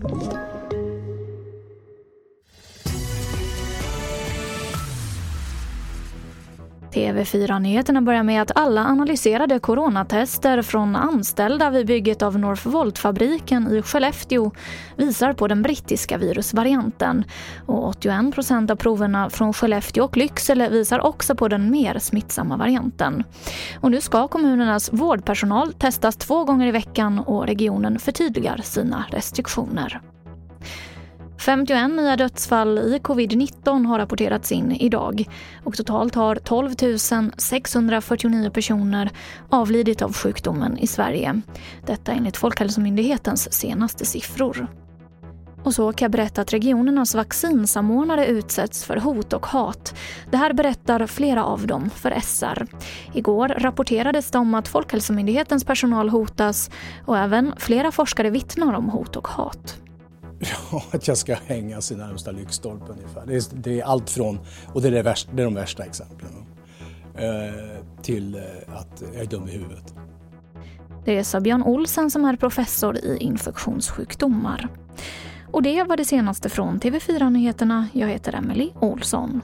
Thank you. TV4-nyheterna börjar med att alla analyserade coronatester från anställda vid bygget av Northvolt-fabriken i Skellefteå visar på den brittiska virusvarianten. Och 81 procent av proverna från Skellefteå och Lycksele visar också på den mer smittsamma varianten. Och nu ska kommunernas vårdpersonal testas två gånger i veckan och regionen förtydligar sina restriktioner. 51 nya dödsfall i covid-19 har rapporterats in idag och totalt har 12 649 personer avlidit av sjukdomen i Sverige. Detta enligt Folkhälsomyndighetens senaste siffror. Och så kan jag berätta att regionernas vaccinsamordnare utsätts för hot och hat. Det här berättar flera av dem för SR. Igår rapporterades det om att Folkhälsomyndighetens personal hotas och även flera forskare vittnar om hot och hat. Ja, att jag ska hängas i närmsta lyktstolpe ungefär. Det är, det är, allt från, och det är, det, värsta, det är de värsta exemplen, eh, till eh, att jag är dum i huvudet. Det sa Björn Olsen som är professor i infektionssjukdomar. Och det var det senaste från TV4 Nyheterna. Jag heter Emily Olsson.